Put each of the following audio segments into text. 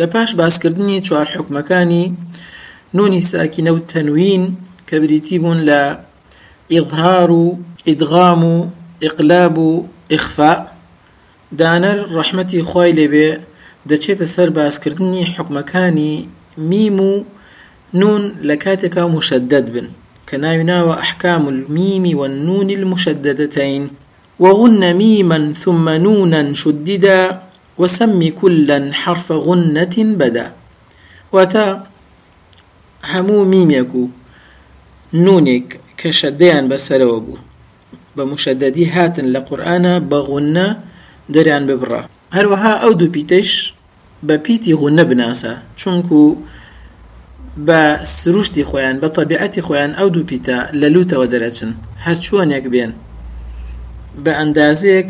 لە پاش باسکردنی چوار حکمەکانی نونی ساکینە و تەنوین کە بریتی بوون لە ئیظهار و ئیدغام و ئقلاب و ئخفا دانەر ڕەحمەتی خۆی لێبێ دەچێتە سەر میم و نون لە مشدد بن کە ئەحکام المیم والنون المشددتين وغن ميما ثم نونا شددا وسمي كلا حرف غنة بدا. وأتا همو ميميكو نونك كشديان بسروا بو. بمشددي هاتن لقرآن بغنة دريان ببرا. هروها أو دو بيتش ببيتي غنة بناسا. چونكو بە سروشتی خۆیان بە طبیعەتی خۆیان ئەو دوو پیتە لە لوتەوە دەرەچن هەر چوونێک بێن بە ئەندازەیەک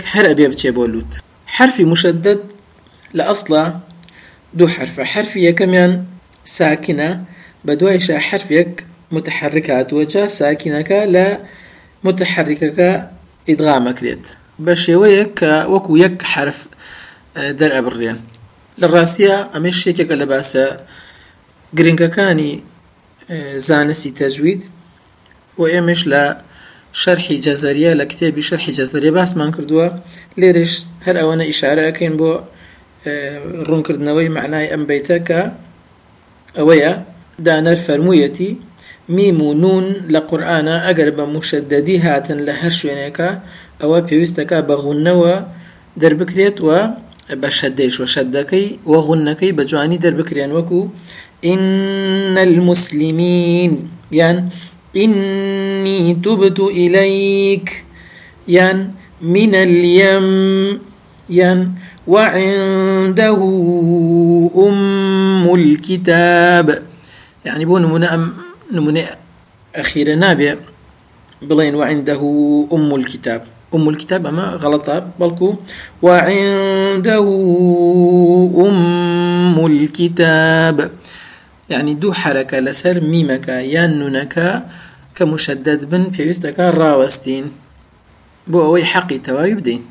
مشدد لأصلا دو حرف. حرف يكمن ساكنة بدويشا حرف يك متحركات وجا ساكنك لا متحركك إدغام كريت بشيويك وكو يك حرف آه، در أبرين للراسية أمش يكك لباسة كاني آه، زانسي تجويد. وإمش لا شرحي جزرية لكتابي شرحي جزرية بأس ما كردووە ليرش هەر ئەوەنە ئیشارە ئەەکەین بۆ ڕوونکردنەوەی معنای ئەم بیتە کە ئەوەیە دانەر فەرموویەتی میم و نون لە قورآانە ئەگەر بە موشەدەدی هاتن لە هەر شوێنێکە ئەوە پێویستەکە بەغونەوە وە بە شەدەیش و شەدەکەی وەغونەکەی بە جوانی دەربکرێن وەکو إن المسلمين يعني إني تبت إليك يعني من اليم يعني وعنده أم الكتاب. يعني بو نمونة أم نمونة أخيرا نابع. بلين وعنده أم الكتاب. أم الكتاب أما غلطة بلكو. وعنده أم الكتاب. يعني دو حركة لسر ميمك ياننك كمشدد بن بيوستك راوستين. بو أوي حقي تواوي بدين